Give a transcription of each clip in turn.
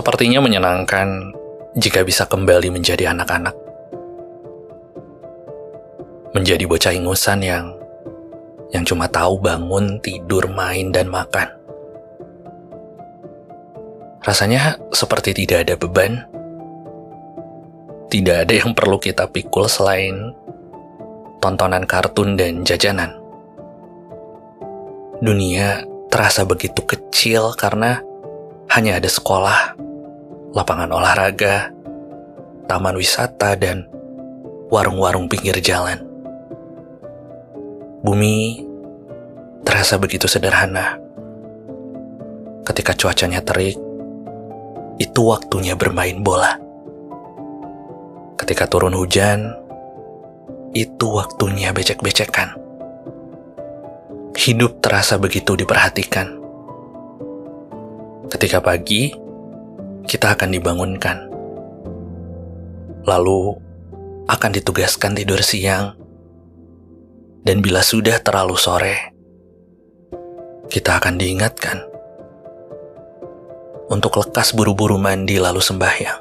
Sepertinya menyenangkan jika bisa kembali menjadi anak-anak. Menjadi bocah ingusan yang yang cuma tahu bangun, tidur, main, dan makan. Rasanya seperti tidak ada beban. Tidak ada yang perlu kita pikul selain tontonan kartun dan jajanan. Dunia terasa begitu kecil karena hanya ada sekolah, lapangan olahraga, taman wisata, dan warung-warung pinggir jalan. Bumi terasa begitu sederhana. Ketika cuacanya terik, itu waktunya bermain bola. Ketika turun hujan, itu waktunya becek-becekan. Hidup terasa begitu diperhatikan Ketika pagi, kita akan dibangunkan. Lalu akan ditugaskan tidur siang. Dan bila sudah terlalu sore, kita akan diingatkan untuk lekas buru-buru mandi lalu sembahyang.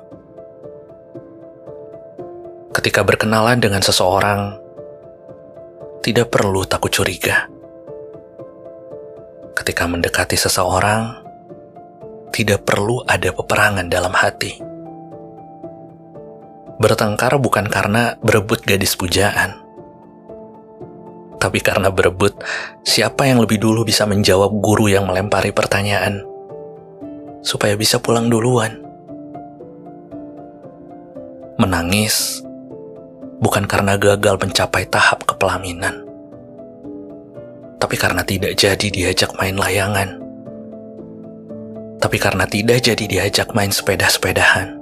Ketika berkenalan dengan seseorang, tidak perlu takut curiga. Ketika mendekati seseorang, tidak perlu ada peperangan dalam hati. Bertengkar bukan karena berebut gadis pujaan, tapi karena berebut siapa yang lebih dulu bisa menjawab guru yang melempari pertanyaan, supaya bisa pulang duluan. Menangis bukan karena gagal mencapai tahap kepelaminan, tapi karena tidak jadi diajak main layangan tapi karena tidak jadi diajak main sepeda-sepedahan.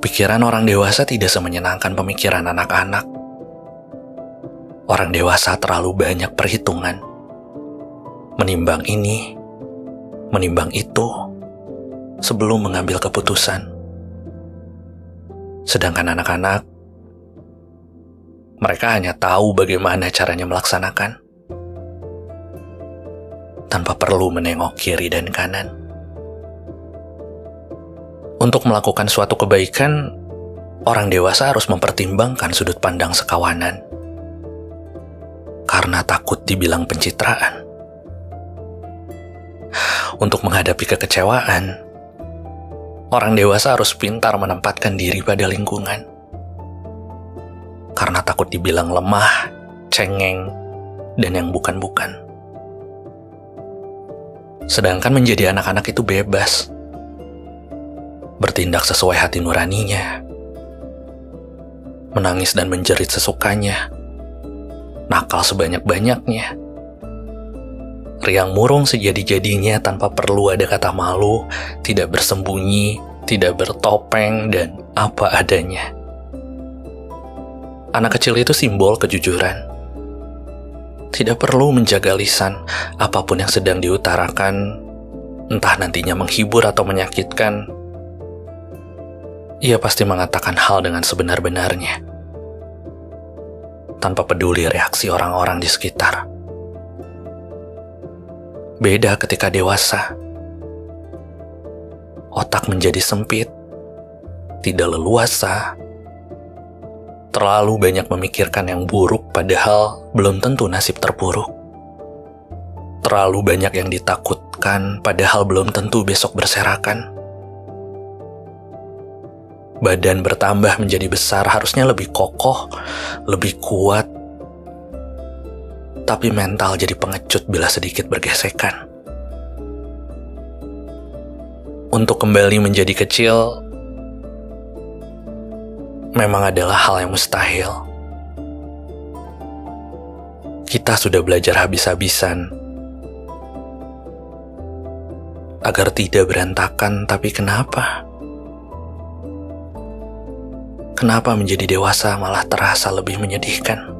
Pikiran orang dewasa tidak semenyenangkan pemikiran anak-anak. Orang dewasa terlalu banyak perhitungan. Menimbang ini, menimbang itu, sebelum mengambil keputusan. Sedangkan anak-anak, mereka hanya tahu bagaimana caranya melaksanakan tanpa perlu menengok kiri dan kanan. Untuk melakukan suatu kebaikan, orang dewasa harus mempertimbangkan sudut pandang sekawanan. Karena takut dibilang pencitraan. Untuk menghadapi kekecewaan, orang dewasa harus pintar menempatkan diri pada lingkungan. Karena takut dibilang lemah, cengeng, dan yang bukan-bukan. Sedangkan menjadi anak-anak itu bebas. Bertindak sesuai hati nuraninya. Menangis dan menjerit sesukanya. Nakal sebanyak-banyaknya. Riang murung sejadi-jadinya tanpa perlu ada kata malu, tidak bersembunyi, tidak bertopeng, dan apa adanya. Anak kecil itu simbol kejujuran tidak perlu menjaga lisan apa pun yang sedang diutarakan, entah nantinya menghibur atau menyakitkan. Ia pasti mengatakan hal dengan sebenar-benarnya, tanpa peduli reaksi orang-orang di sekitar. Beda ketika dewasa, otak menjadi sempit, tidak leluasa, terlalu banyak memikirkan yang buruk padahal belum tentu nasib terpuruk. Terlalu banyak yang ditakutkan padahal belum tentu besok berserakan. Badan bertambah menjadi besar harusnya lebih kokoh, lebih kuat. Tapi mental jadi pengecut bila sedikit bergesekan. Untuk kembali menjadi kecil, memang adalah hal yang mustahil. Kita sudah belajar habis-habisan agar tidak berantakan, tapi kenapa? Kenapa menjadi dewasa malah terasa lebih menyedihkan?